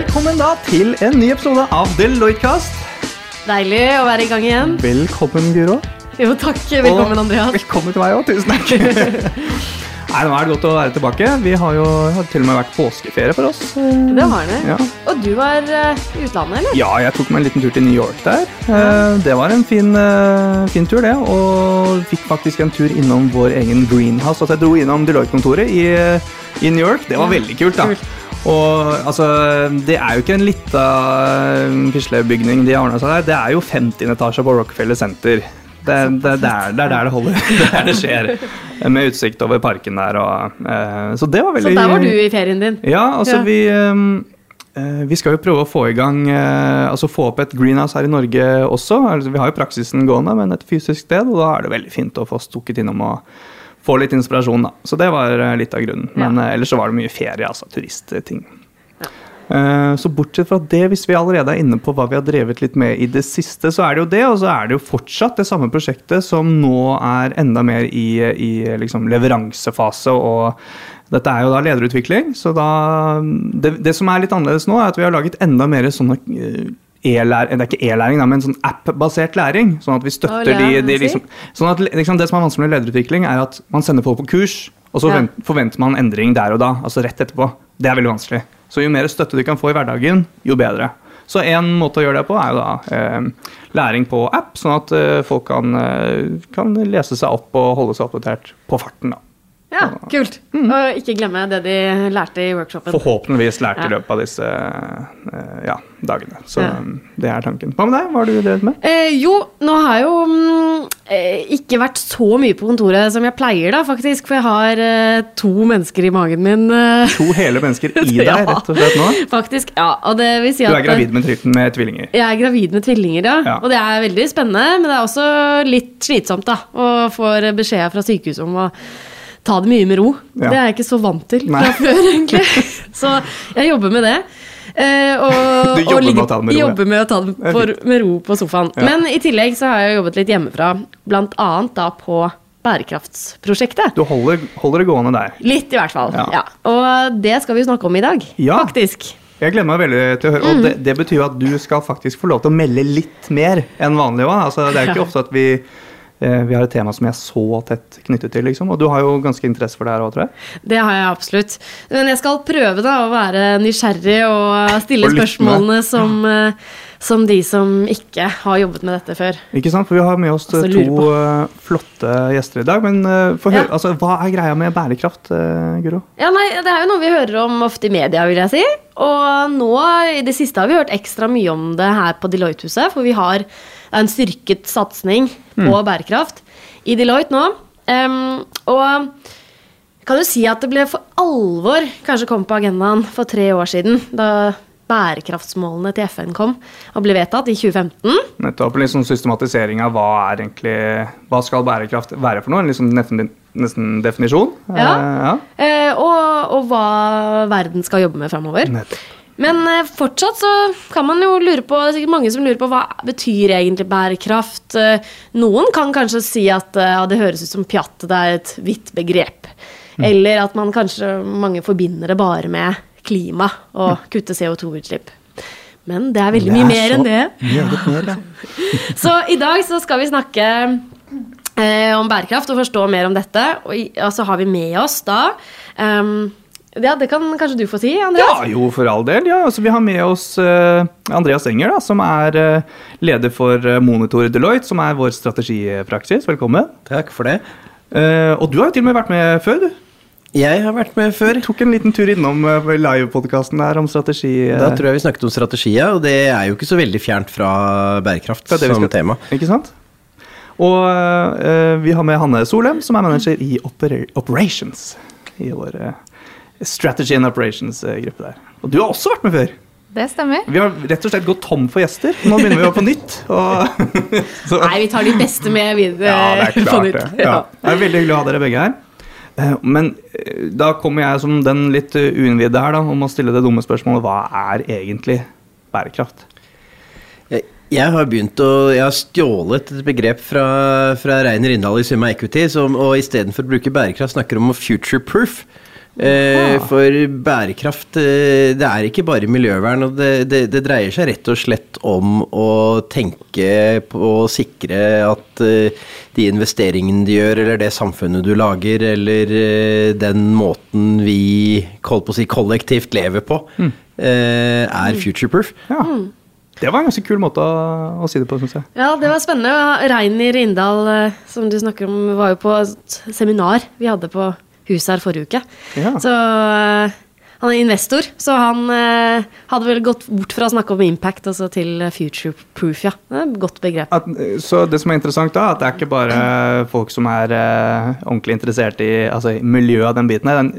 Velkommen da til en ny episode av Deloitte-kast. Deilig å være i gang igjen. Velkommen, Guro. Jo, takk. Velkommen, Og Andreas. Velkommen til meg òg. Tusen takk. Nei, Nå er det godt å være tilbake. Vi har jo har til og med vært påskeferie for oss. Det har det. Ja. Og du var eh, i utlandet, eller? ja, jeg tok meg en liten tur til New York der. Eh, Det var en fin, eh, fin tur, det. Og fikk faktisk en tur innom vår egen greenhouse. Altså, jeg dro innom Deloitte-kontoret i, i New York. Det var Ja, veldig kult, da. kult. Og altså, det er jo ikke en lita pislebygning de har ordna seg der. Det er jo 50. etasje på Rockefeller Center. Det, det, det, er, det er der det holder. Det er der det skjer. Med utsikt over parken der og uh, Så det var veldig Så der var du i ferien din. Ja, altså Ja. vi eh, vi skal jo prøve å få i gang eh, Altså få opp et greenhouse her i Norge også. Altså, vi har jo praksisen gående, men et fysisk sted, og da er det veldig fint å få stukket innom og få litt inspirasjon, da. Så det var eh, litt av grunnen. Men Ja. eh, ellers så var det mye ferie, altså turistting. Eh, Så bortsett fra det, hvis vi allerede er inne på hva vi har drevet litt med i det siste, så er det jo det, og så er det jo fortsatt det samme prosjektet som nå er enda mer i, i liksom leveransefase. og dette er jo da lederutvikling, så da det, det som er litt annerledes nå, er at vi har laget enda mer sånne e-læring, det er ikke e-læring, men men sånn app-basert læring. Sånn at vi støtter oh, de, de liksom, sånn at liksom, Det som er vanskelig med lederutvikling, er at man sender folk på kurs, og så Ja. vent- forventer man endring der og da, altså rett etterpå. Det er veldig vanskelig. Så jo mer støtte du kan få i hverdagen, jo bedre. Så en måte å gjøre det på, er jo da eh, læring på app, sånn at eh, folk kan, eh, kan lese seg opp og holde seg oppdatert på farten. da. Ja, kult. Mm. Og ikke glemme det de lærte i workshopen. Forhåpentligvis lærte i Ja. løpet av disse eh, ja, dagene. Så Ja. um, det er tanken. Hva med deg? Hva har du drevet med? Eh, jo, nå har jeg jo mm, eh, ikke vært så mye på kontoret som jeg pleier, da, faktisk. For jeg har eh, to mennesker i magen min. eh, To hele mennesker i deg, rett og slett nå. faktisk. Ja, og det vil si Du er gravid med, med tvillinger. Jeg er gravid med tvillinger. Ja. Og det er veldig spennende, men det er også litt slitsomt, da. Og får beskjed fra sykehuset om å ta det mye med ro. Ja. Det er jeg ikke så vant til Nei. fra før, egentlig. Så jeg jobber med det. Eh, og, Du jobber og med å ta det med ro. Jobber med å ta det for, med ro på sofaen. Ja. Men i tillegg så har jeg jobbet litt hjemmefra, blant annet da på bærekraftsprosjektet. Du holder, holder det gående der. Litt, i hvert fall. Ja. Ja. Og det skal vi snakke om i dag, Ja. faktisk. Jeg gleder meg veldig til å høre. Og Mm. det, det betyr at du skal faktisk få lov til å melde litt mer enn vanlig òg. Altså, det er ikke ofte at vi, vi har et tema som jeg er så tett knyttet til, liksom. Og du har jo ganske interesse for det her òg, tror jeg. Det har jeg absolutt. Men jeg skal prøve da å være nysgjerrig og stille Og spørsmålene som, eh, som de som ikke har jobbet med dette før. Ikke sant? For vi har med oss Altså, to eh, flotte gjester i dag. Men eh, Ja. altså, hva er greia med bærekraft, eh, Guro? Ja, nei, Det er jo noe vi hører om ofte i media, vil jeg si. Og nå i det siste har vi hørt ekstra mye om det her på Deloitte-huset. For vi har en styrket satsing på bærekraft i Deloitte nå. Um, og kan du si at det ble for alvor kanskje kom på agendaen for tre år siden. Da bærekraftsmålene til FN kom og ble vedtatt i 2015. Nettopp litt sånn systematisering av hva er egentlig Hva skal bærekraft være for noe? Liksom nesten, nesten definisjon? Ja. Eh, ja. Eh, og, og hva verden skal jobbe med framover. Nettopp. Men eh, fortsatt så kan man jo lure på Det er sikkert mange som lurer på hva betyr egentlig bærekraft. Eh, Noen kan kanskje si at eh, ja, det høres ut som pjatt, det er et vidt begrep. Mm. Eller at man kanskje mange forbinder det bare med klima og kutte CO2-utslipp. Men det er veldig mye Det er mer enn det. Mer, ja. Så i dag så skal vi snakke eh, om bærekraft og forstå mer om dette. Og, i, og så har vi med oss da ehm, Ja, det kan kanskje du få si, Andreas? Ja, jo, for all del. Ja, altså, vi har med oss uh, Andreas Enger, da, som er uh, leder for uh, Monitor Deloitte, som er vår strategipraksis. Velkommen. Takk for det. Uh, og du har jo til og med vært med før, du. Jeg har vært med før. Tok en liten tur innom uh, livepodkasten der om strategi. eh, Da tror jeg vi snakket om strategi, ja, og det er jo ikke så veldig fjernt fra bærekraft det det som skal- tema. Ikke sant? Og eh, vi har med Hanne Solem, som er manager i Oper Operations. I vår eh, Strategy and Operations-gruppe der. Og du har også vært med før. Det stemmer. Vi har rett og slett gått tom for gjester. Nå begynner vi å på nytt. Og, så, Nei, vi tar de beste med videre. ja, det er på klart nytt. det. Ja. Det er veldig hyggelig å ha dere begge her. Eh, Men eh, da kommer jeg som den litt eh, uinnvidde her da, om å stille det dumme spørsmålet hva er egentlig bærekraft? Jeg, jeg har begynt å Jeg har stjålet et begrep fra, fra Reiner Rindal i Summa Equity, som, og istedenfor å bruke bærekraft, snakker om å future-proof. Eh, for bærekraft, eh, det er ikke bare miljøvern. og det, det, det, dreier seg rett og slett om å tenke på å sikre at eh, de investeringene du gjør, eller det samfunnet du lager, eller eh, den måten vi på å si, kollektivt lever på, mm. eh, er future-proof. Ja. Mm. Det var en ganske kul måte å, å si det på, syns jeg. Ja, det var spennende. Reiner Rindal, eh, som du snakker om, var jo på et seminar vi hadde på huset her forrige uke. Ja. Så eh, han er investor, så han eh, hadde vel gått bort fra å snakke om impact altså til future proof, ja. Det er et godt begrep. At, så det som er interessant da, at det er ikke bare folk som er eh, ordentlig interessert i altså, miljøet av den biten her.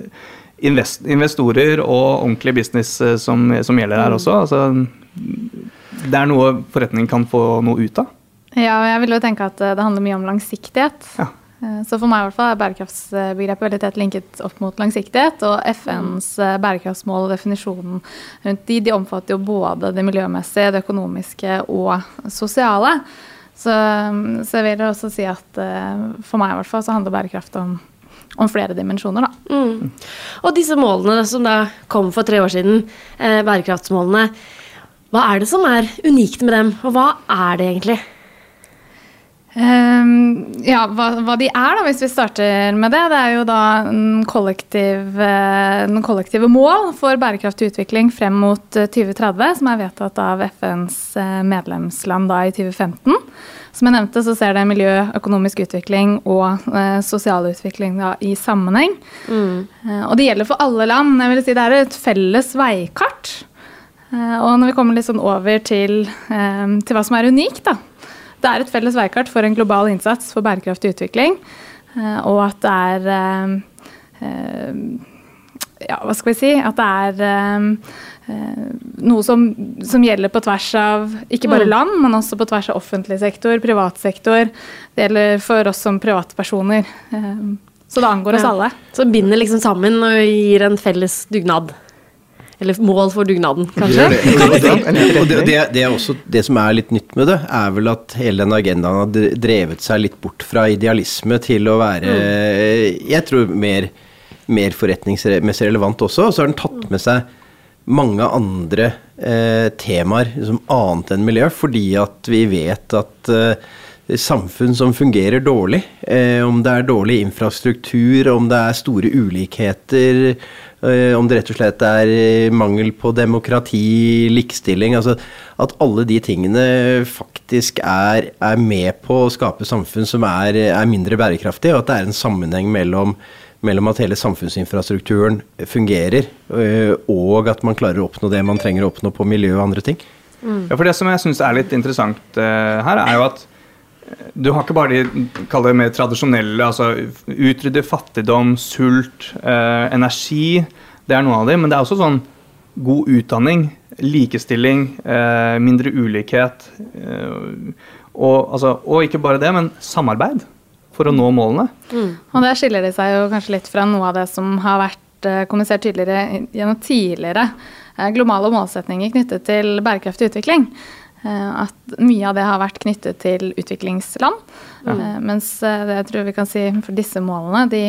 Invest, investorer og ordentlig business eh, som, som gjelder her mm. også. Altså, det er noe forretningen kan få noe ut av? Ja, og jeg vil jo tenke at eh, det handler mye om langsiktighet. Ja. Eh, så for meg i hvert fall er bærekraftsbegrepet veldig tett linket opp mot langsiktighet. Og FNs eh, bærekraftsmål og definisjonen rundt de, de omfatter jo både det miljømessige, det økonomiske og sosiale. Så, så jeg vil også si at for meg i hvert fall så handler bærekraft om, om flere dimensjoner, da. Mm. Og disse målene som da kom for tre år siden, eh, bærekraftsmålene, hva er det som er unikt med dem, og hva er det egentlig? Um, ja, hva, hva, de er, da, hvis vi starter med det. Det er jo da en kollektiv, en kollektive mål for bærekraftig utvikling frem mot 2030, eh, som er vedtatt av FNs eh, medlemsland da i 2015. Som jeg nevnte, så ser det miljø, økonomisk utvikling og eh, sosial utvikling da, i sammenheng. Mm. Uh, og det gjelder for alle land. Jeg vil si Det er et felles veikart Eh, og når vi kommer litt sånn over til, eh, til, hva som er unikt, da. Det er et felles veikart for en global innsats for bærekraftig utvikling. Eh, og at det er Ja, hva skal vi si? At det er noe som, som, gjelder på tvers av ikke bare mm. land, men også på tvers av offentlig sektor, privat sektor. Det gjelder for oss som privatpersoner. Så det angår oss alle. Så binder liksom sammen og gir en felles dugnad. Eller mål for dugnaden, kanskje? Det, det, det, det, også det som er litt nytt med det, er vel at hele den agendaen har drevet seg litt bort fra idealisme til å være mm. Jeg tror mer, mer forretningsmessig relevant også. Og så har den tatt med seg mange andre eh, temaer som annet enn miljø, fordi at vi vet at eh, samfunn som fungerer dårlig, eh, om det er dårlig infrastruktur, om det er store ulikheter, om det rett og slett er eh, mangel på demokrati, likestilling altså At alle de tingene faktisk er, er med på å skape samfunn som er, er, mindre bærekraftige, og at det er en sammenheng mellom, mellom at hele samfunnsinfrastrukturen fungerer, eh, og at man klarer å oppnå det man trenger å oppnå på miljø og andre ting. Mm. Ja, for Det som jeg syns er litt interessant uh, her, er jo at du har ikke bare de mer tradisjonelle, altså utrydde fattigdom, sult, eh, energi. Det er noe av det, men det er også sånn god utdanning, likestilling, eh, mindre ulikhet. Eh, og, altså, og, ikke bare det, men samarbeid for å nå målene. Mm. Og der skiller det seg jo kanskje litt fra noe av det som har vært eh, kommunisert tydeligere gjennom tidligere eh, globale målsetninger knyttet til bærekraftig utvikling. Eh, at mye av det har vært knyttet til utviklingsland. Ja. Eh, mens eh, det jeg tror vi kan si for disse målene, de,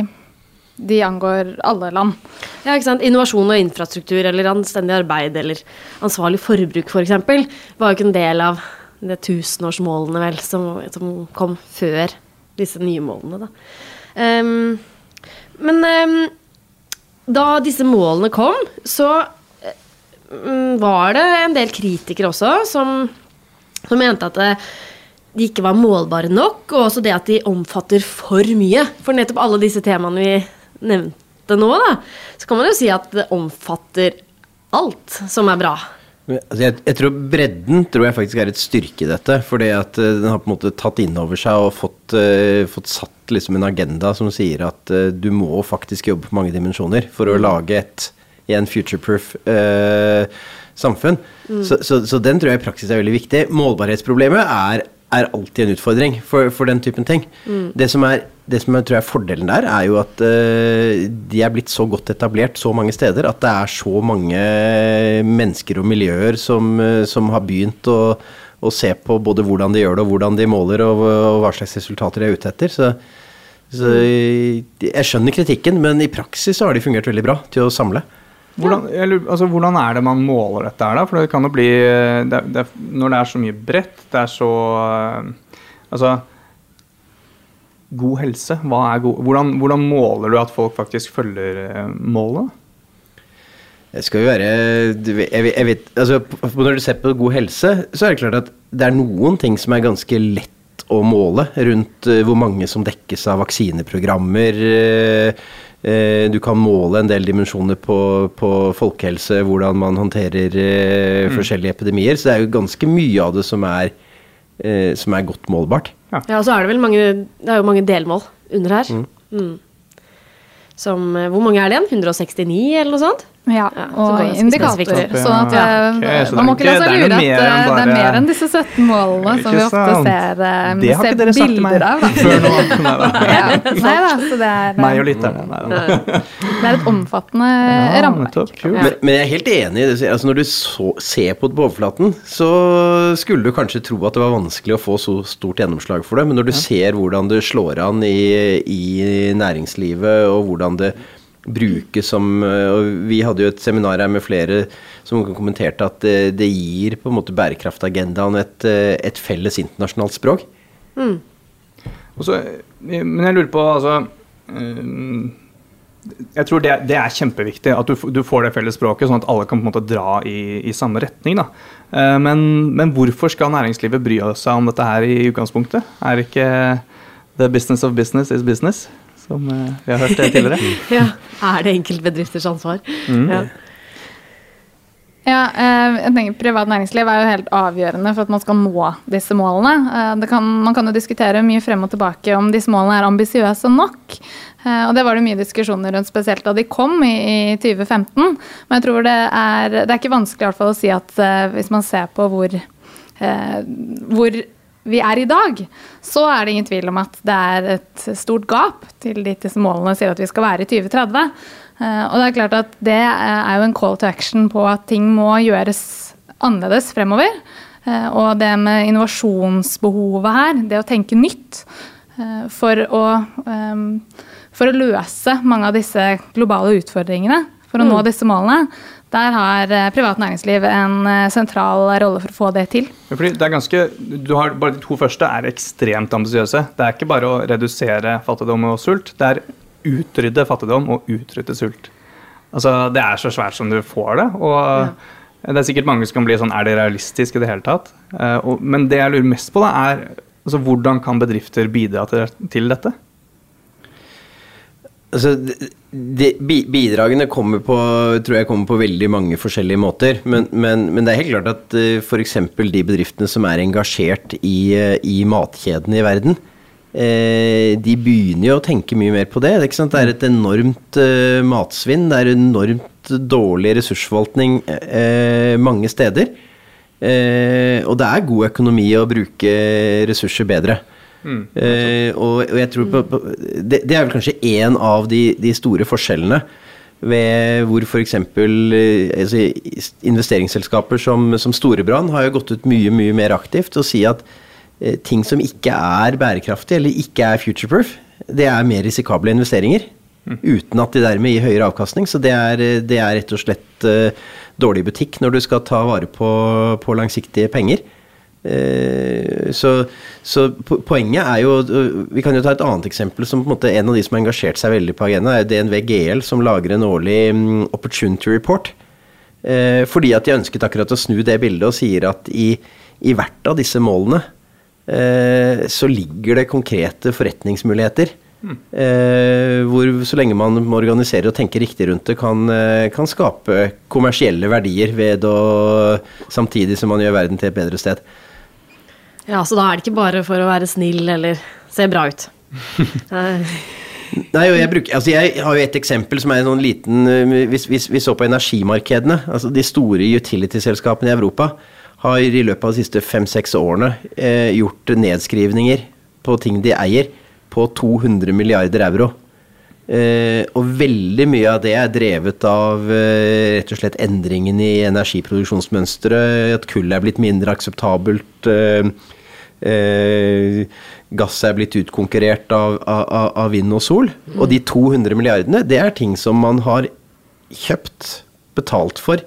de angår alle land. Ja, ikke sant? Innovasjon og infrastruktur eller anstendig arbeid eller ansvarlig forbruk f.eks. For var jo ikke en del av de tusenårsmålene vel, som, som, kom før disse nye målene. Da. Um, men um, da disse målene kom, så um, var det en del kritikere også som som mente at eh, de ikke var målbare nok, og også det at de omfatter for mye. For nettopp alle disse temaene vi nevnte nå, da, så kan man jo si at det omfatter alt som er bra. Altså jeg, jeg, tror Bredden tror jeg faktisk er et styrke i dette. fordi at uh, den har på en måte tatt inn over seg og fått, uh, fått satt liksom en agenda som sier at uh, du må faktisk jobbe på mange dimensjoner for å mm. lage et igjen future-proof samfunn. Mm. Så, så, så, den tror jeg i praksis er veldig viktig. Målbarhetsproblemet er, er alltid en utfordring for, for den typen ting. Mm. Det, som er, det som jeg tror er fordelen der, er jo at uh, de er blitt så godt etablert så mange steder at det er så mange mennesker og miljøer som, uh, som har begynt å, å, se på både hvordan de gjør det, og hvordan de måler, og, og hva slags resultater de er ute etter. Så, Så jeg skjønner kritikken, men i praksis så har de fungert veldig bra til å samle. Hvordan, eller, altså, hvordan er det man måler dette her, da? For det kan jo bli det, det, Når det er så mye bredt, det er så Altså God helse, hva er god, hvordan, hvordan måler du at folk faktisk følger målet? Det skal jo være jeg, jeg vet, altså, Når du ser på god helse, så er det klart at det er noen ting som er ganske lett å måle rundt uh, hvor mange som dekkes av vaksineprogrammer. Uh, du kan måle en del dimensjoner på, på folkehelse, hvordan man håndterer mm. forskjellige epidemier. Så det er jo ganske mye av det som er, som er godt målbart. Ja. ja, og så er det vel mange, det er jo mange delmål under her. Mm. Mm. Som, hvor mange er det igjen? 169 eller noe sånt? Ja, og indikatorer. Sånn at ja. Eh, okay, så man må ikke la seg lure at eh, det er mer enn disse 17 målene som vi ofte ser, uh, ser bilder av. ja. Nei da, så det er Meg og lytterne. Det er et omfattende ja, rammeverk. Men, men, jeg er helt enig i det. Altså, når du så, ser på det på overflaten, så skulle du kanskje tro at det var vanskelig å få så stort gjennomslag for det, men når du ser hvordan det slår an i, i næringslivet, og hvordan det bruke som eh, og Vi hadde jo et seminar her med flere som kommenterte at det, det gir på en måte bærekraftagendaen et, eh, et felles internasjonalt språk. Mm. Også, men jeg lurer på, altså eh, Jeg tror det, det er kjempeviktig at du, du, får det felles språket, sånn at alle kan på en måte dra i, i samme retning. da. Men, men, hvorfor skal næringslivet bry seg om dette her i utgangspunktet? Er ikke the business of business is business? Som eh, vi har hørt det tidligere. ja, Er det enkeltbedrifters ansvar? Mm. Ja. Ja, eh, jeg tenker Privat næringsliv er jo helt avgjørende for at man skal nå disse målene. Eh, kan, man kan jo diskutere mye frem og tilbake om disse målene er ambisiøse nok. Og det var det mye diskusjoner rundt, spesielt da de kom i, i 2015. Men jeg tror det er, det er ikke vanskelig i hvert fall å si at hvis man ser på hvor, hvor vi er i dag, så er det ingen tvil om at det er et stort gap til de disse målene sier at vi skal være i 2030. Eh, og det er klart at det er jo en call to action på at ting må gjøres annerledes fremover. Eh, og det med innovasjonsbehovet her, det å tenke nytt eh, for å, for å løse mange av disse globale utfordringene, for å mm. nå disse målene, der har eh, privat næringsliv en eh, sentral rolle for å få det til. Det er ganske, du har, bare De to første er ekstremt ambisiøse. Det er ikke bare å redusere fattigdom og sult. Det er utrydde fattigdom og utrydde sult. Altså, Det er så svært som du får det. og ja. Det er sikkert mange som kan bli sånn Er det realistisk i det hele tatt? Uh, men det jeg lurer mest på, da, er altså, hvordan kan bedrifter bidra til dette? Altså, de, bidragene kommer på, tror jeg kommer på veldig mange forskjellige måter. Men, men, men det er helt klart at uh, eh, f.eks. de bedriftene som er engasjert i, uh, i matkjedene i verden, uh, de begynner jo å tenke mye mer på det. Det, det er et enormt uh, matsvinn. Det er enormt dårlig ressursforvaltning mange steder. og det er god økonomi å bruke ressurser bedre. Mm, eh, og, og, jeg tror på, på det, det, er vel kanskje én av de, de, store forskjellene ved hvor f.eks. Eh, altså, investeringsselskaper som, som Storebrand har jo gått ut mye, mye mer aktivt og si at eh, ting som ikke er bærekraftige eller ikke er futureproof, det er mer risikable investeringer. Mm. Uten at de dermed gir høyere avkastning. Så det er, det er rett og slett uh, dårlig butikk når du skal ta vare på, på langsiktige penger. Eh, så, så, poenget er jo Vi kan jo ta et annet eksempel. som på En måte en av de som har engasjert seg veldig på agenda, er DNV GL, som lager en årlig mm, opportunity report. Eh, fordi at de ønsket akkurat å snu det bildet og sier at i, i hvert av disse målene eh, så ligger det konkrete forretningsmuligheter. Mm. hvor så lenge man organiserer og tenker riktig rundt det, kan, kan skape kommersielle verdier ved å Samtidig som man gjør verden til et bedre sted. Ja, Så da er det ikke bare for å være snill eller se bra ut. Nei, jeg, bruker, altså jeg, har jo et eksempel som er en sånn liten Hvis Hvis vi så på energimarkedene, altså de store utility-selskapene i Europa har i løpet av de siste fem-seks årene eh, gjort nedskrivninger på ting de eier, på 200 milliarder euro. Eh, og veldig mye av det er drevet av eh, rett og slett endringen i energiproduksjonsmønsteret. At kull er blitt mindre akseptabelt. Eh, eh, gass er blitt utkonkurrert av, av, av vind og sol. Mm. Og de 200 milliardene, det er ting som man har kjøpt, betalt for,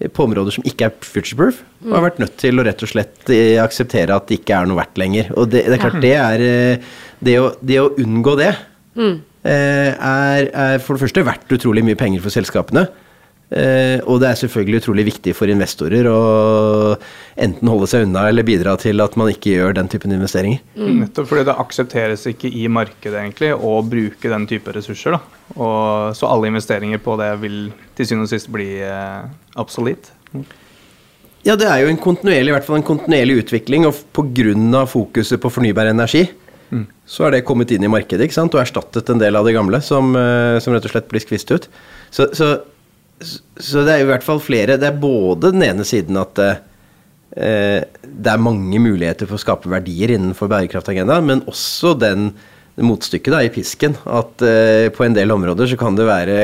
på områder som ikke er future-proof. Og har vært nødt til å rett og slett eh, akseptere at det ikke er noe verdt lenger. Og det, det er klart, det er eh, Det å, det å unngå det mm. Er, er for det første verdt utrolig mye penger for selskapene. Eh, og det er selvfølgelig utrolig viktig for investorer å enten holde seg unna eller bidra til at man ikke gjør den typen investeringer. Mm. Nettopp fordi det aksepteres ikke i markedet egentlig å bruke den type ressurser. Da. Og, så alle investeringer på det vil til syvende og sist bli eh, absolutt. Mm. Ja, det er jo en kontinuerlig, i hvert fall en kontinuerlig utvikling, og pga. fokuset på fornybar energi, mm. så er det kommet inn i markedet ikke sant? og erstattet en del av det gamle, som, eh, som rett og slett blir skvist ut. Så, så så det er i hvert fall flere. Det er både den ene siden at eh, det er mange muligheter for å skape verdier innenfor bærekraftagendaen, men også den motstykket da, i pisken. At eh, på en del områder så kan det være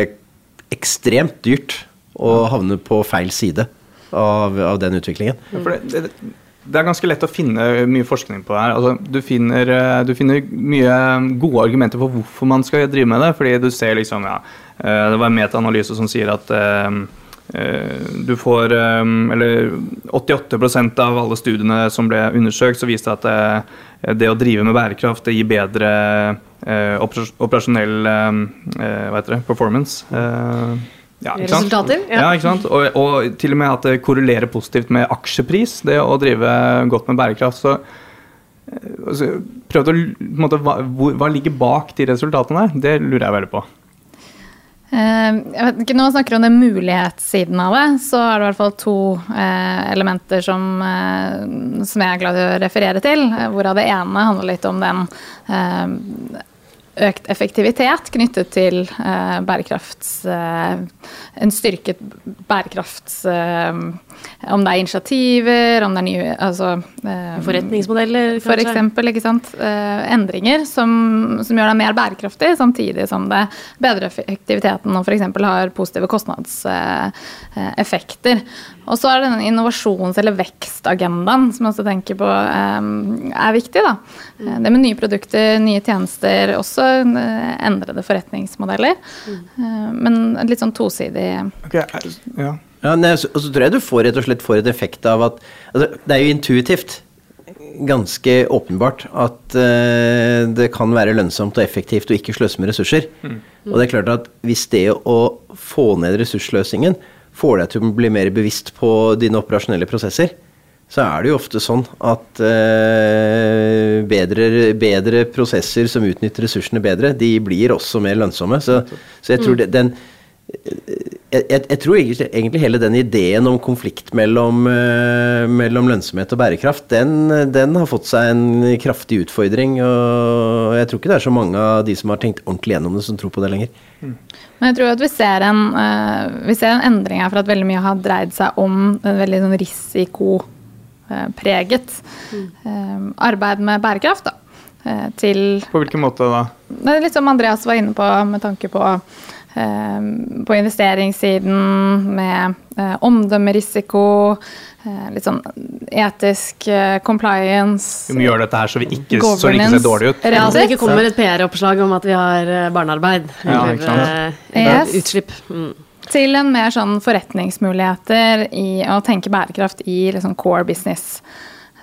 ekstremt dyrt å havne på feil side av, av den utviklingen. Ja, for det, det, det, er ganske lett å finne mye forskning på det her. Altså, du, finner, eh, du finner mye gode argumenter for hvorfor man skal drive med det. fordi du ser liksom, ja Eh, det var en metaanalyse som sier at eh, eh, du får Eller 88% av alle studiene som ble undersøkt, så viste at det å drive med bærekraft det gir bedre operasjonell hva heter det, performance. Ja, Resultater? Ja. ja, ikke sant? Og, og, til og med at det korrelerer positivt med aksjepris, det å drive godt med bærekraft. Så altså, prøv å, måte, hva, hva ligger bak de resultatene der? Det lurer jeg veldig på. Eh, Når man snakker om den mulighetssiden av det, så er det i hvert fall to eh, elementer som, eh, som jeg er glad i å referere til. Hvorav det ene handler litt om den økt effektivitet knyttet til bærekrafts... en styrket bærekrafts om det er initiativer, om det er nye altså, eh, Forretningsmodeller, For eksempel, ikke sant. Eh, endringer som, som, gjør deg mer bærekraftig, samtidig som det bedrer effektiviteten og f.eks. har positive kostnadseffekter. Og så er det denne innovasjons- eller vekstagendaen som jeg også tenker på eh, er viktig. da. Mm. Det med nye produkter, nye tjenester, også endrede forretningsmodeller. Mm. Men litt sånn tosidig okay, ja. Ja, nei, og så tror jeg du får rett og slett får et effekt av at altså, Det er jo intuitivt ganske åpenbart at uh, det kan være lønnsomt og effektivt å ikke sløse med ressurser. Mm. Og det er klart at hvis det å få ned ressursløsningen får deg til å bli mer bevisst på dine operasjonelle prosesser, så er det jo ofte sånn at uh, bedre, bedre, prosesser som utnytter ressursene bedre, de blir også mer lønnsomme. Så, så jeg tror det, den jeg, jeg, tror egentlig, egentlig, hele den ideen om konflikt mellom, uh, mellom lønnsomhet og bærekraft, den, den, har fått seg en kraftig utfordring. Og jeg tror ikke det er så mange av de som har tenkt ordentlig gjennom det, som tror på det lenger. Mm. Men jeg tror at vi ser, en, uh, vi ser en endring her for at veldig mye har dreid seg om en veldig sånn risikopreget mm. uh, arbeid med bærekraft. da. Til, på hvilken måte da? Det er litt som Andreas var inne på med tanke på Eh, på investeringssiden med eh, omdømmerisiko, eh, litt sånn etisk compliance Vi må gjøre dette her så vi ikke, så det ikke ser dårlig ut. Ja, så det ikke kommer et PR-oppslag om at vi har barnearbeid eller ja, utslipp. Mm. Til en mer sånn forretningsmuligheter i å tenke bærekraft i liksom core business.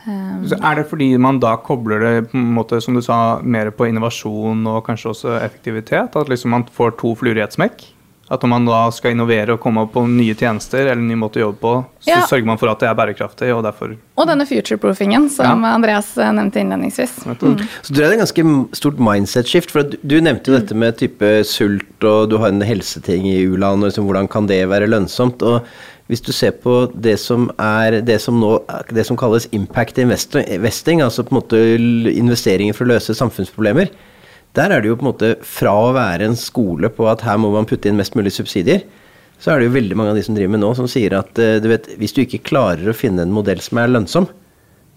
Um, så er det fordi man da kobler det på en måte, som du sa, mer på innovasjon og kanskje også effektivitet? At liksom man får to fluer i ett smekk? At om man da skal innovere og komme opp på nye tjenester eller ny måte å jobbe på, så ja. sørger man for at det er bærekraftig, og derfor Og denne future-proofingen som ja. Andreas eh, nevnte innledningsvis. Mm. Så du er et ganske stort mindset-skift. For du nevnte jo mm. dette med type sult, og du har en helseting i u-land, og liksom, hvordan kan det være lønnsomt? og hvis du ser på det som er det som nå det som kalles impact investing, altså på en måte investeringer for å løse samfunnsproblemer, der er det jo på en måte fra å være en skole på at her må man putte inn mest mulig subsidier, så er det jo veldig mange av de som driver med nå, som sier at eh, du vet, hvis du ikke klarer å finne en modell som er lønnsom,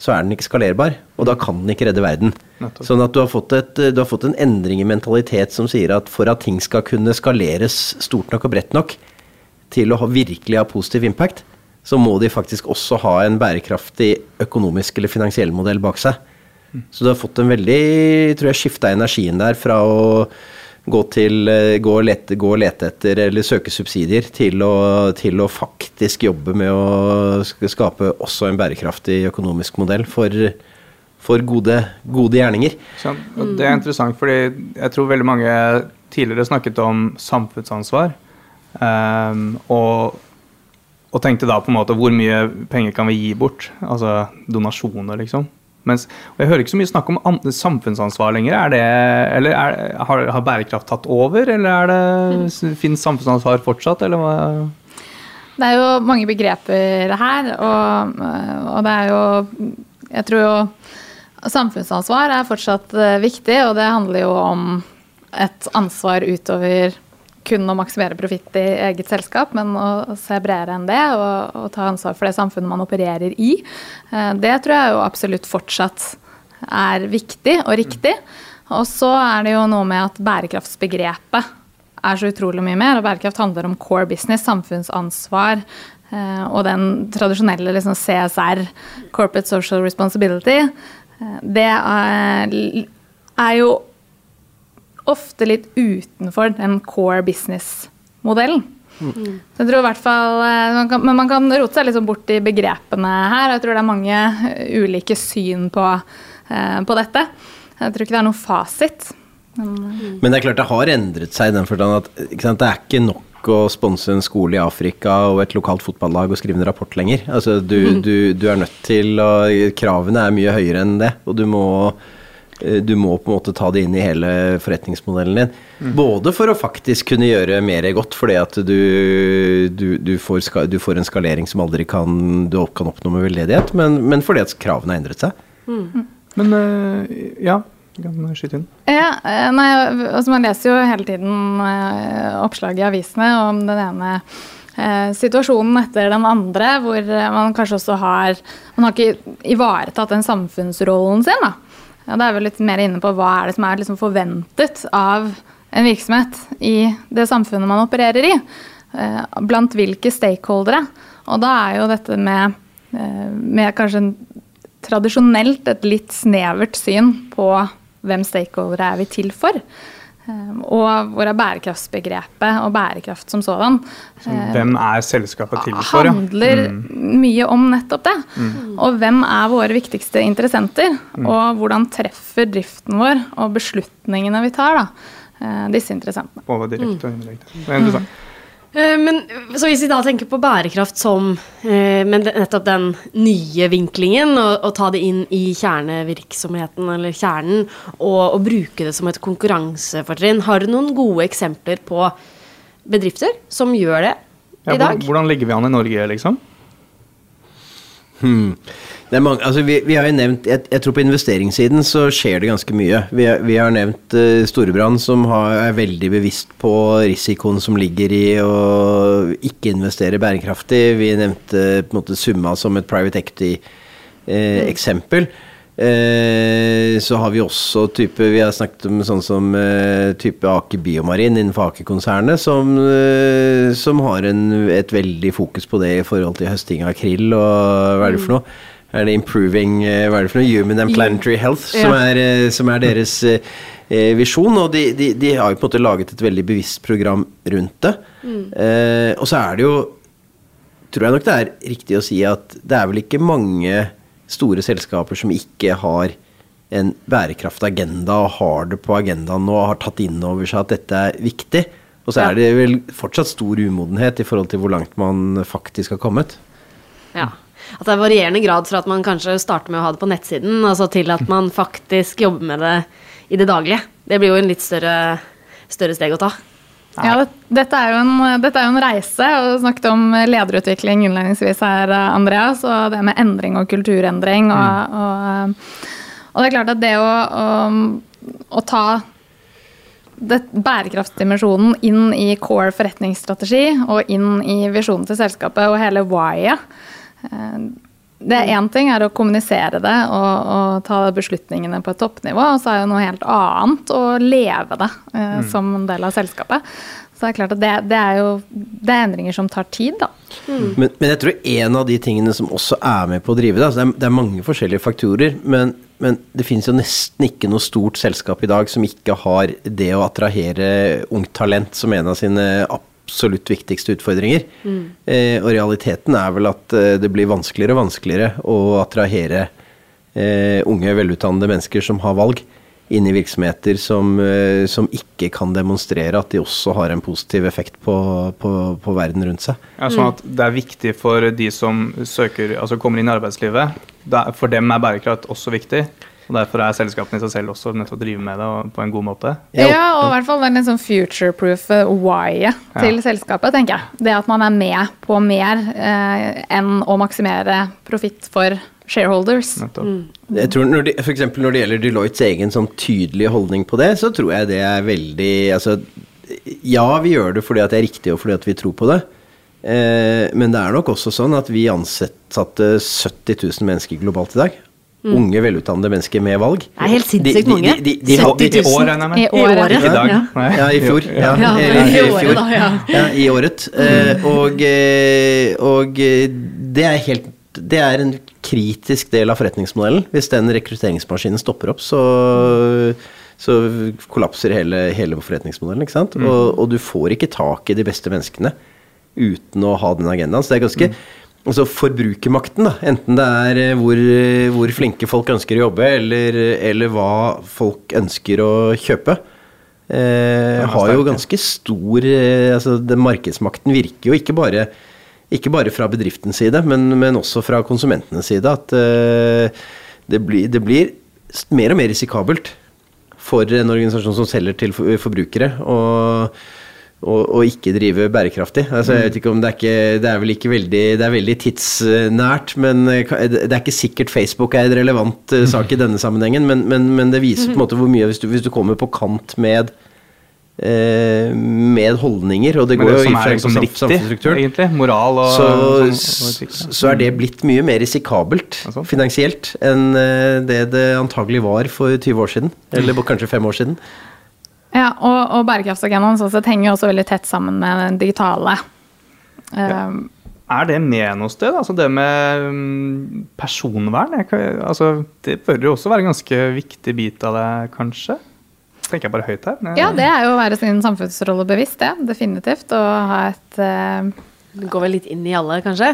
så er den ikke skalerbar, og da kan den ikke redde verden. Sånn at du har, et, du har, fått en endring i mentalitet som sier at for at ting skal kunne skaleres stort nok og bredt nok, til å ha, virkelig ha positiv impact, så må de faktisk også ha en bærekraftig økonomisk eller finansiell modell bak seg. Så du har fått en veldig tror jeg, skifta energien der fra å gå, til, eh, gå, og lete, gå og lete etter eller søke subsidier til å, til å faktisk jobbe med å skape også en bærekraftig økonomisk modell for, for gode, gode, gjerninger. Sånn, det er interessant, fordi jeg tror veldig mange tidligere snakket om samfunnsansvar. Um, og, og, tenkte da på en måte hvor mye penger kan vi gi bort? Altså donasjoner, liksom. Mens, og Jeg hører ikke så mye snakk om samfunnsansvar lenger. Er det, eller er, har, har, bærekraft tatt over, eller er det, mm. finnes samfunnsansvar fortsatt, eller hva? Det er jo mange begreper her, og, og det er jo Jeg tror jo samfunnsansvar er fortsatt eh, viktig, og det handler jo om et ansvar utover kun å maksimere profitt i eget selskap, men å se bredere enn det og, og, ta ansvar for det samfunnet man opererer i. Eh, det tror jeg jo absolutt fortsatt er viktig og riktig. Og så er det jo noe med at bærekraftsbegrepet er så utrolig mye mer. Og bærekraft handler om core business, samfunnsansvar. Eh, og den tradisjonelle liksom, CSR, corporate social responsibility, eh, det er, er jo ofte litt utenfor den core business-modellen. Mm. Så jeg tror i hvert fall, eh, man kan, Men man kan rote seg litt bort i begrepene her. Jeg tror det er mange eh, ulike syn på, eh, på dette. Jeg tror ikke det er noen fasit. Men, mm. men, det er klart det har endret seg i den forstand at sant, det er ikke nok å sponse en skole i Afrika og et lokalt fotballag og skrive en rapport lenger. Altså, du, mm. du, du er nødt til å Kravene er mye høyere enn det, og du må du må på en måte ta det inn i hele forretningsmodellen din. Mm. Både for å faktisk kunne gjøre mer godt, fordi at du, du, du, får, du, får, en skalering som aldri kan, du kan oppnå med veldedighet, men, men fordi at kravene har endret seg. Mm. Men uh, ja, kan skyte inn. Ja, eh, nei, altså Man leser jo hele tiden oppslag i avisene om den ene situasjonen etter den andre, hvor man kanskje også har Man har ikke ivaretatt den samfunnsrollen sin. da ja, Da er vi litt mer inne på hva er det som er liksom forventet av en virksomhet i det samfunnet man opererer i. Eh, blant hvilke stakeholdere. Og da er jo dette med, eh, med kanskje tradisjonelt et litt snevert syn på hvem stakeholdere er vi til for. Ehm, og hvor er bærekraftsbegrepet og bærekraft som sådan. Ehm, hvem er selskapet til for? handler mm. mye om nettopp det. Mm. Og hvem er våre viktigste interessenter? Mm. Og hvordan treffer driften vår og beslutningene vi tar, da, eh, disse interessentene. Både direkte og indirekte. Det er interessant. Eh, men så hvis vi da tenker på bærekraft som eh, men nettopp den nye vinklingen, og, ta det inn i kjernevirksomheten eller kjernen, og, og bruke det som et konkurransefortrinn, har du noen gode eksempler på bedrifter som gjør det ja, i dag? Hvordan ligger vi an i Norge, liksom? Hmm. Mange, altså vi, vi, har jo nevnt jeg, jeg, tror på investeringssiden så skjer det ganske mye. Vi, vi har nevnt uh, Storebrand, som har, er veldig bevisst på risikoen som ligger i å ikke investere bærekraftig. Vi nevnte på en måte Summa som et private equity-eksempel. Uh, mm. så har vi også type Vi har snakket om sånn som type Aker Biomarin innenfor Aker-konsernet, som, som, har en, et veldig fokus på det i forhold til høsting av krill og hva er det for noe er det 'Improving eh, hva er det for noe? Human and Planetary Health', som, ja. er, eh, som er, deres eh, visjon. Og de, de, de, har jo på en måte laget et veldig bevisst program rundt det. Mm. Eh, og så er det jo Tror jeg nok det er riktig å si at det er vel ikke mange store selskaper som ikke har en bærekraftig agenda og har det på agendaen nå og har tatt inn over seg at dette er viktig. Og så er det vel fortsatt stor umodenhet i forhold til hvor langt man faktisk har kommet. Ja at det er varierende grad fra at man kanskje starter med å ha det på nettsiden, altså til at man faktisk jobber med det i det daglige. Det blir jo en litt større, større steg å ta. Ja, det, dette, er en, dette, er jo en, reise. og Du snakket om lederutvikling innledningsvis her, Andreas. Og det med endring og kulturendring. Og, mm. og, og det er klart at det å, å, å ta bærekraftsdimensjonen inn i core forretningsstrategi og inn i visjonen til selskapet og hele why-et Eh, det er Én ting er å kommunisere det og, og, ta beslutningene på et toppnivå, og så er det noe helt annet å leve det eh, mm. som en del av selskapet. Så det er klart at det, det, er jo det er endringer som tar tid, da. Mm. Men, men, jeg tror en av de tingene som også er med på å drive det, altså det, er, det er mange forskjellige faktorer, men men det finnes jo nesten ikke noe stort selskap i dag som ikke har det å attrahere ungt talent som en av sine absolutt viktigste utfordringer. Mm. Eh, og realiteten er vel at eh, det blir vanskeligere og vanskeligere å attrahere eh, unge, velutdannede mennesker som har valg, inn i virksomheter som, eh, som, ikke kan demonstrere at de også har en positiv effekt på, på, på verden rundt seg. Ja, sånn at Det er viktig for de som søker, altså kommer inn i arbeidslivet. For dem er bærekraft også viktig. Og Derfor er selskapene i seg selv også nødt til å drive med det på en god måte. Ja, og i hvert fall den liksom future-proof why-et til ja. selskapet, tenker jeg. Det at man er med på mer eh, enn å maksimere profitt for shareholders. Mm. Jeg tror når de, for når det gjelder Deloittes egen sånn tydelige holdning på det, så tror jeg det er veldig altså, Ja, vi gjør det fordi at det er riktig og fordi at vi tror på det. Eh, men det er nok også sånn at vi ansatte 70 000 mennesker globalt i dag. Mm. Unge, velutdannede mennesker med valg. Det er helt sinnssykt mange. De, de, de, 70 000. I år, regner jeg med. I året. Ikke i dag. Ja. ja, i fjor. Ja, ja. I, fjor. Da, ja. i året. Uh, og, eh, og eh, det er helt det er en kritisk del av forretningsmodellen. Hvis den rekrutteringsmaskinen stopper opp, så, så kollapser hele, hele, forretningsmodellen. ikke sant? Mm. Og, og, du får ikke tak i de beste menneskene uten å ha den agendaen. Så det er ganske mm altså forbrukermakten, da. Enten det er eh, hvor, eh, hvor, flinke folk ønsker å jobbe, eller, eller hva folk ønsker å kjøpe. Eh, har jo ganske stor eh, altså den Markedsmakten virker jo ikke bare, ikke bare fra bedriftens side, men, men, også fra konsumentenes side. At eh, det, blir, det, blir, mer og mer risikabelt for en organisasjon som selger til forbrukere. og og, ikke drive bærekraftig. Altså, jeg vet ikke om det er, ikke, det er vel ikke veldig Det er veldig tidsnært, men eh, det er ikke sikkert Facebook er en relevant eh, sak i denne sammenhengen, men, men, men det viser på en måte hvor mye Hvis du, hvis du kommer på kant med eh, med holdninger, og det går det jo i fra liksom samfunnsstrukturen, egentlig, moral og, så, og, og så er det blitt mye mer risikabelt finansielt enn det det antagelig var for 20 år siden, eller kanskje 5 år siden. Ja, og, og bærekraftsagendaen sånn sett henger også veldig tett sammen med den digitale. Ja. Um, er det med noe sted? Altså det med mm, personvern? Kan, altså, det bør jo også være en ganske viktig bit av det, kanskje? Tenker jeg bare høyt her. Ja, det er jo å være sin samfunnsrolle bevisst, det. Definitivt. Og ha et uh... Det går vel litt inn i alle, kanskje?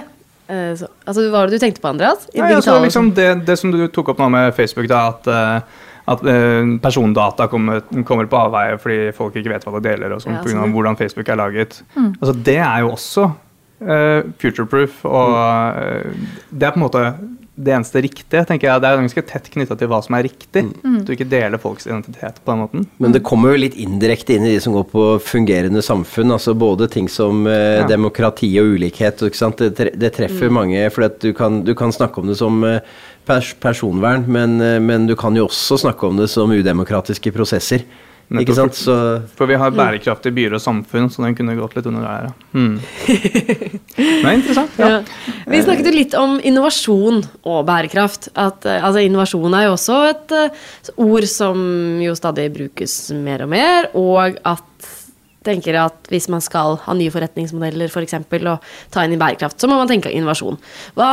Uh, så, altså, Hva var det du tenkte på, Andreas? I ja, altså, liksom det, det, som du tok opp nå med Facebook, da, at uh, at eh, persondata kommer, kommer, på avveie fordi folk ikke vet hva de deler, og sånn, ja, pga. hvordan Facebook er laget. Mm. Altså, det er jo også uh, future-proof, og uh, det er på en måte det eneste riktige. tenker jeg. Det er ganske tett knytta til hva som er riktig. Mm. At du ikke deler folks identitet på den måten. Men det kommer jo litt indirekte inn i de som går på fungerende samfunn. altså Både ting som eh, ja. demokrati og ulikhet. Det, det, treffer mm. mange. For du kan, du, kan, snakke om det som eh, pers personvern, men, eh, men, du kan jo også snakke om det som udemokratiske prosesser. Ikke sant? Så, for vi har bærekraftige byer og samfunn, så den kunne gått litt under der. Ja. Mm. Det er interessant. Ja. ja. Vi snakket jo litt om innovasjon og bærekraft. At, eh, altså, innovasjon er jo også et uh, ord som jo stadig brukes mer og mer, og at tenker at hvis man skal ha nye forretningsmodeller for eksempel, og ta inn i bærekraft, så må man tenke innovasjon. Hva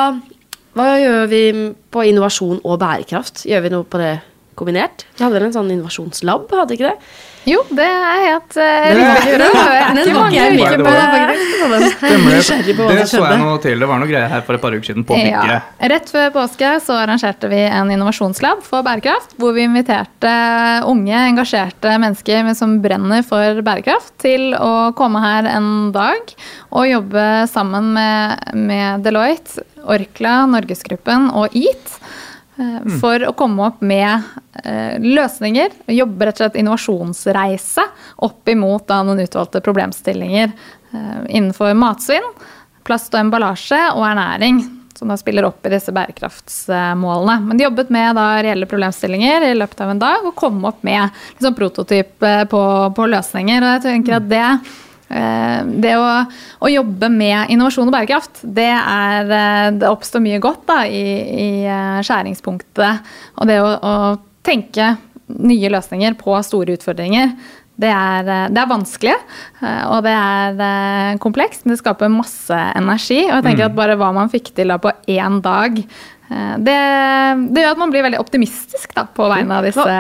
hva gjør vi på innovasjon og bærekraft? Gjør vi noe på det kombinert? Vi hadde en sånn innovasjonslab, hadde ikke det? Jo, det er helt riktig. Stemmer det. så jeg noe til. Det var noe greier her for et par uker siden på bygget. Ja. Rett før påske så arrangerte vi en innovasjonslab for bærekraft, hvor vi inviterte unge, engasjerte mennesker som brenner for bærekraft, til å komme her en dag og jobbe sammen med, med Deloitte, Orkla, Norgesgruppen og EAT Eh, for å komme opp med eh, løsninger. Jobbe rett og slett innovasjonsreise opp imot da, noen utvalgte problemstillinger eh, innenfor matsvinn, plast og emballasje og ernæring. Som da spiller opp i disse bærekraftsmålene. Men de jobbet med da, reelle problemstillinger i løpet av en dag og kom opp med liksom, prototyp på, på løsninger. Og jeg tenker at det Eh, det å, å, jobbe med innovasjon og bærekraft, det, er, eh, det oppstår mye godt da, i, i, eh, skjæringspunktet. Og det å, å, tenke nye løsninger på store utfordringer, Det er, det er vanskelig, og det er komplekst, men det skaper masse energi. Og jeg tenker mm. at bare hva man fikk til da på én dag det, det, gjør at man blir veldig optimistisk da, på vegne av disse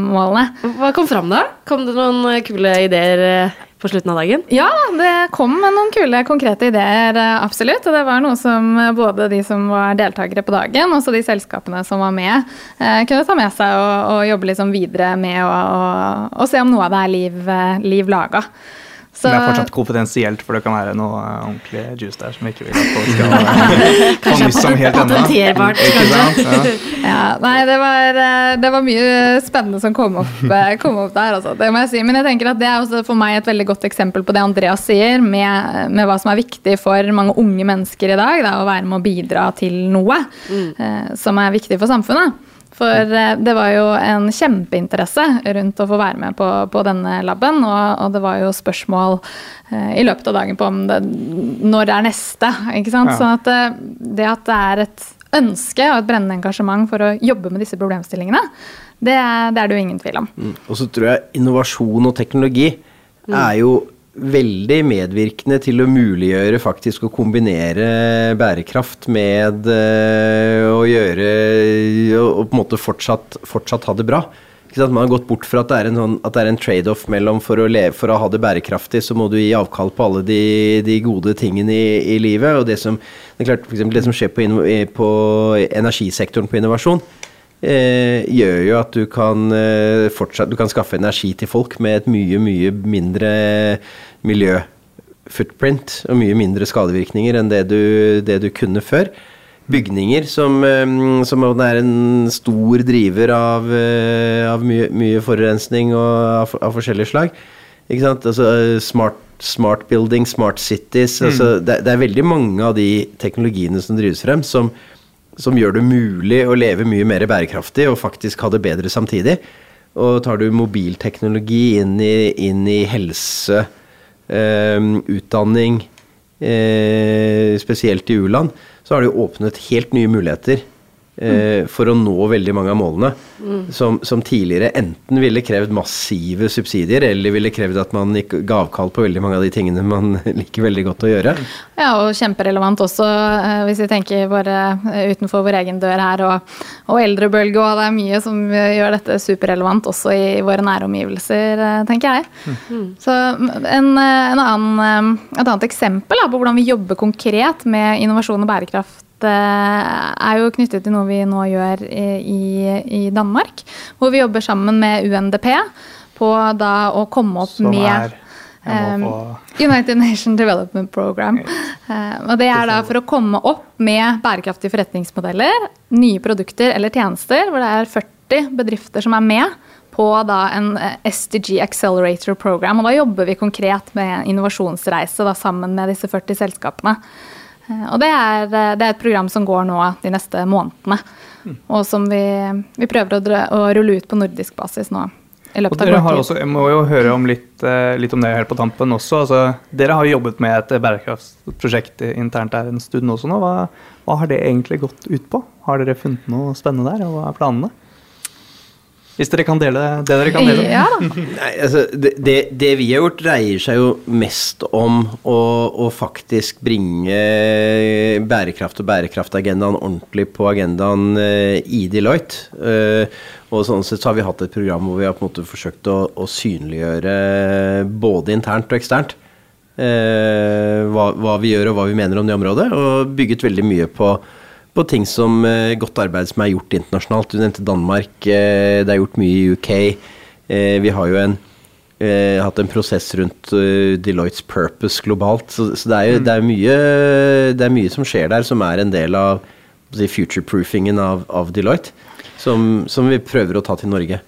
målene. Hva kom fram da? Kom det noen kule ideer på slutten av dagen? Ja, det kom noen kule, konkrete ideer, eh, absolutt. Og det var noe som både de som var deltakere på dagen, og de selskapene som var med, eh, kunne ta med seg og, og jobbe liksom videre med å se om noe av det er liv, eh, liv laga. Så, det er fortsatt kompetensielt, for det kan være noe eh, ordentlig juice der som vi ikke vil at folk skal eh, få nyss om helt ennå. Patenterbart, kanskje. Ja. ja. nei, det var, eh, det var, mye spennende som kom opp, kom opp der, altså. Det må jeg si. Men jeg tenker at det er også for meg et veldig godt eksempel på det Andreas sier, med, med hva som er viktig for mange unge mennesker i dag. Da, å være med å bidra til noe mm. som er viktig for samfunnet. For eh, det var jo en kjempeinteresse rundt å få være med på, på denne laben. Og, og, det var jo spørsmål eh, i løpet av dagen på om det, når det er neste. ikke sant? Ja. Sånn at det, eh, det at det er et ønske og et brennende engasjement for å jobbe med disse problemstillingene, det, det er det jo ingen tvil om. Mm. Og så tror jeg innovasjon og teknologi mm. er jo veldig medvirkende til å muliggjøre faktisk å kombinere bærekraft med uh, å gjøre Og på en måte fortsatt, fortsatt ha det bra. Man har gått bort fra at det er en, sånn, en trade-off mellom for å, leve, for å, ha det bærekraftig, så må du gi avkall på alle de, de gode tingene i, i, livet. Og det som, det, klart, det som skjer på, på energisektoren på innovasjon, eh, gjør jo at du kan, eh, fortsatt, du kan skaffe energi til folk med et mye, mye mindre miljøfootprint og mye mindre skadevirkninger enn det du, det du kunne før. Bygninger som, eh, som, er en stor driver av, eh, av mye, mye, forurensning og av, av forskjellige slag. Ikke sant? Altså, smart, smart building, smart cities. Mm. Altså, det, det, er veldig mange av de teknologiene som drives frem, som, som gjør det mulig å leve mye mer bærekraftig og faktisk ha det bedre samtidig. Og tar du mobilteknologi inn i, inn i helse, eh, utdanning, eh, spesielt i u-land, så har det åpnet helt nye muligheter eh, for å nå veldig mange av målene. Mm. Som, som, tidligere enten ville krevd massive subsidier, eller ville krevd at man ga avkall på veldig mange av de tingene man liker veldig godt å gjøre. Ja, og kjemperelevant også, eh, hvis vi tenker bare eh, utenfor vår egen dør her, og, og eldrebølge, og det er mye som gjør dette superrelevant også i våre nære omgivelser, eh, tenker jeg. Mm. Så en, en annen, et annet eksempel da, på hvordan vi jobber konkret med innovasjon og bærekraft er jo knyttet til noe vi nå gjør i, i Danmark. Hvor vi jobber sammen med UNDP på da å komme opp Som med Um, United Nation Development Program. Uh, og Det er da for å komme opp med bærekraftige forretningsmodeller, nye produkter eller tjenester, hvor det er 40 bedrifter som er med på da en eh, SDG Accelerator Program. Og da jobber vi konkret med innovasjonsreise da, sammen med disse 40 selskapene. Eh, og det er, det er, et program som går nå de neste månedene. Mm. Og som vi, vi prøver å, dra, å, rulle ut på nordisk basis nå. I løpet og dere har også, Jeg må jo høre om litt, eh, litt om det helt på tampen også. Altså, dere har jobbet med et bærekraftsprosjekt internt der en stund også nå. Hva, hva har det egentlig gått ut på? Har dere funnet noe spennende der, og hva er planene? Hvis dere kan dele det dere kan dele. Ja. Nei, altså, det, det, det, vi har gjort, dreier seg jo mest om å, å, faktisk bringe bærekraft og bærekraftagendaen ordentlig på agendaen uh, i Deloitte. Uh, og sånn sett så har vi hatt et program hvor vi har på en måte forsøkt å, å synliggjøre både internt og eksternt uh, hva, hva, vi gjør og hva vi mener om det området, og bygget veldig mye på på ting som uh, godt arbeid som er gjort internasjonalt. Du nevnte Danmark. Uh, det er gjort mye i UK. Eh, vi har jo en, hatt en prosess rundt Deloittes purpose globalt. Så, så det, er jo, mm. det, er mye, det, er mye, som skjer der, som er en del av si, future-proofingen av, av, Deloitte. Som, som vi prøver å ta til Norge.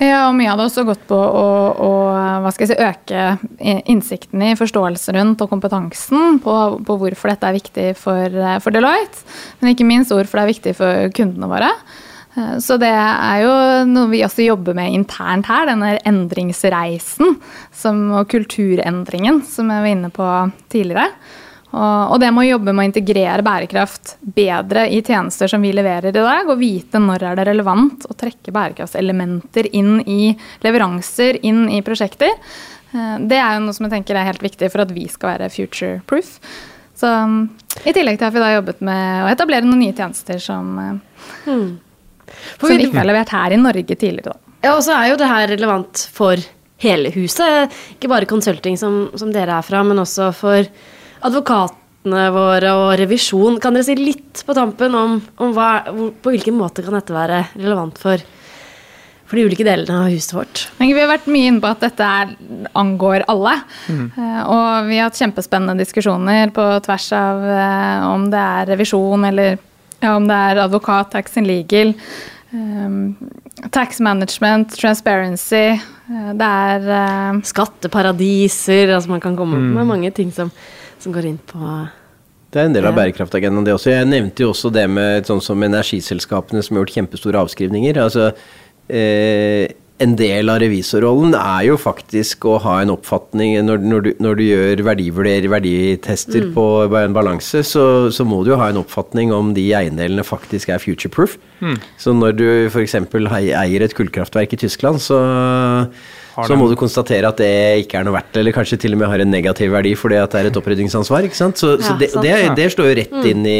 Ja, og mye av det har også gått på å, å si, øke innsikten i forståelse rundt og kompetansen på, på hvorfor dette er viktig for, for, Deloitte. Men ikke minst hvorfor det er viktig for kundene våre. Eh, så det er jo noe vi også jobber med internt her, denne endringsreisen som, og kulturendringen som jeg var inne på tidligere. Og, det med å jobbe med å integrere bærekraft bedre i tjenester som vi leverer i dag, og vite når er det relevant å trekke bærekraftselementer inn i leveranser, inn i prosjekter, eh, det er jo noe som jeg tenker er helt viktig for at vi skal være future proof. Så I tillegg til at vi da har jobbet med å etablere noen nye tjenester som, mm. som ikke er levert her i Norge tidligere. Da. Ja, og så er jo det her relevant for hele huset. Ikke bare consulting som, som dere er fra, men også for advokatene våre og revisjon. Kan dere si litt på tampen om, om hva, på hvilken måte kan dette være relevant for, for de ulike delene av huset vårt? Vi har vært mye inne på at dette er, angår alle. Mm. Uh, og vi har hatt kjempespennende diskusjoner på tvers av uh, om det er revisjon eller ja, om det er advokat, tax and legal. Um, tax management, transparency. Uh, det er Skatteparadiser. Altså man kan komme mm. med mange ting som som går inn på det er en del av bærekraftagendaen, det også. Jeg nevnte jo også det med sånn som energiselskapene som har gjort kjempestore avskrivninger. Altså, eh, en del av revisorrollen er jo faktisk å ha en oppfatning Når, når, du, når du, gjør verdivurderer, verditester mm. på en balanse, så, så, må du jo ha en oppfatning om de eiendelene faktisk er future-proof. Mm. Så når du f.eks. eier et kullkraftverk i Tyskland, så så må du konstatere at det ikke er noe verdt, eller kanskje til og med har en negativ verdi fordi at det er et opprydningsansvar. ikke sant? Så, ja, så det, det, det, står jo rett mm. inn i,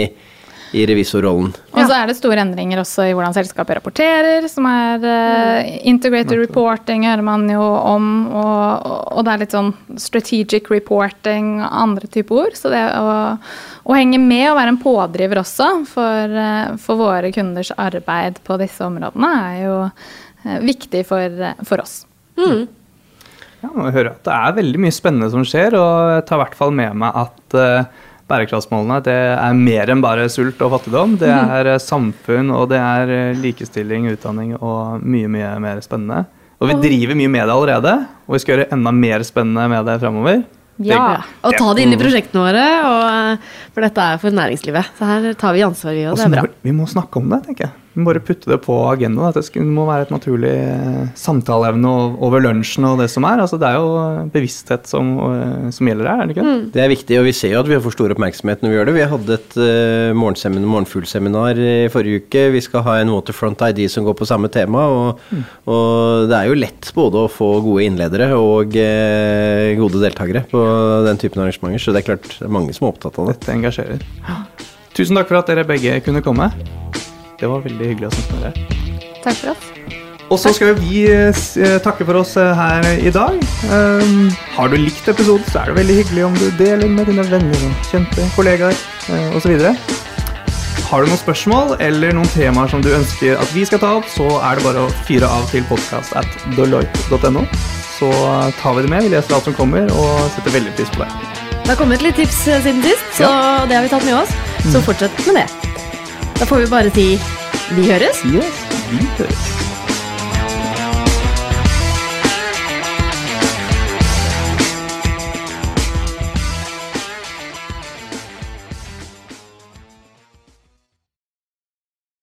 i revisorrollen. Og så er det store endringer også i hvordan selskapet rapporterer, som er uh, integrated reporting hører man jo om, og, og, det er litt sånn strategic reporting og andre typer ord. Så det å, å, henge med og være en pådriver også for, uh, for våre kunders arbeid på disse områdene er jo uh, viktig for, for oss. Mm. Ja, man hører at Det er veldig mye spennende som skjer, og jeg tar i hvert fall med meg at uh, bærekraftsmålene det er mer enn bare sult og fattigdom. Det mm. er mm. samfunn, og det er uh, likestilling, utdanning og mye, mye mer spennende. Og vi driver mye med det allerede, og vi skal gjøre enda mer spennende med det framover. Ja, og ta det inn i prosjektene våre, og, for dette er for næringslivet. Så her tar vi ansvar, vi, og det er bra. Vi må snakke om det, tenker jeg. Vi bare putte det på agendaen. At det må være et naturlig eh, samtaleevne over lunsjen og det som er. Altså, det er jo bevissthet som, eh, som gjelder her, er det ikke? Mm. Det er viktig, og vi ser jo at vi får stor oppmerksomhet når vi gjør det. Vi hadde et uh, morgenfuglseminar i forrige uke. Vi skal ha en Waterfront ID som går på samme tema. Og, mm. og det er jo lett både å få gode innledere og uh, gode deltakere på den typen arrangementer. Så det er klart det er mange som er opptatt av det. Dette engasjerer. Tusen takk for at dere begge kunne komme. Det var veldig hyggelig å snakke med dere. Takk for oss. Og så skal vi eh, takke for oss eh, her i dag. Um, har du likt episoden, så er det veldig hyggelig om du deler med dine venner kjente kollegaer uh, osv. Har du noen spørsmål eller noen temaer som du ønsker at vi skal ta opp, så er det bare å fyre av til podcast at deloitte.no. Så tar vi det med. Vi leser alt som kommer, og setter veldig pris på det. Det har kommet litt tips siden sist, så ja. det har vi tatt med oss. Så mm. fortsett med det. Da får vi bare si vi høres. Yes, vi høres.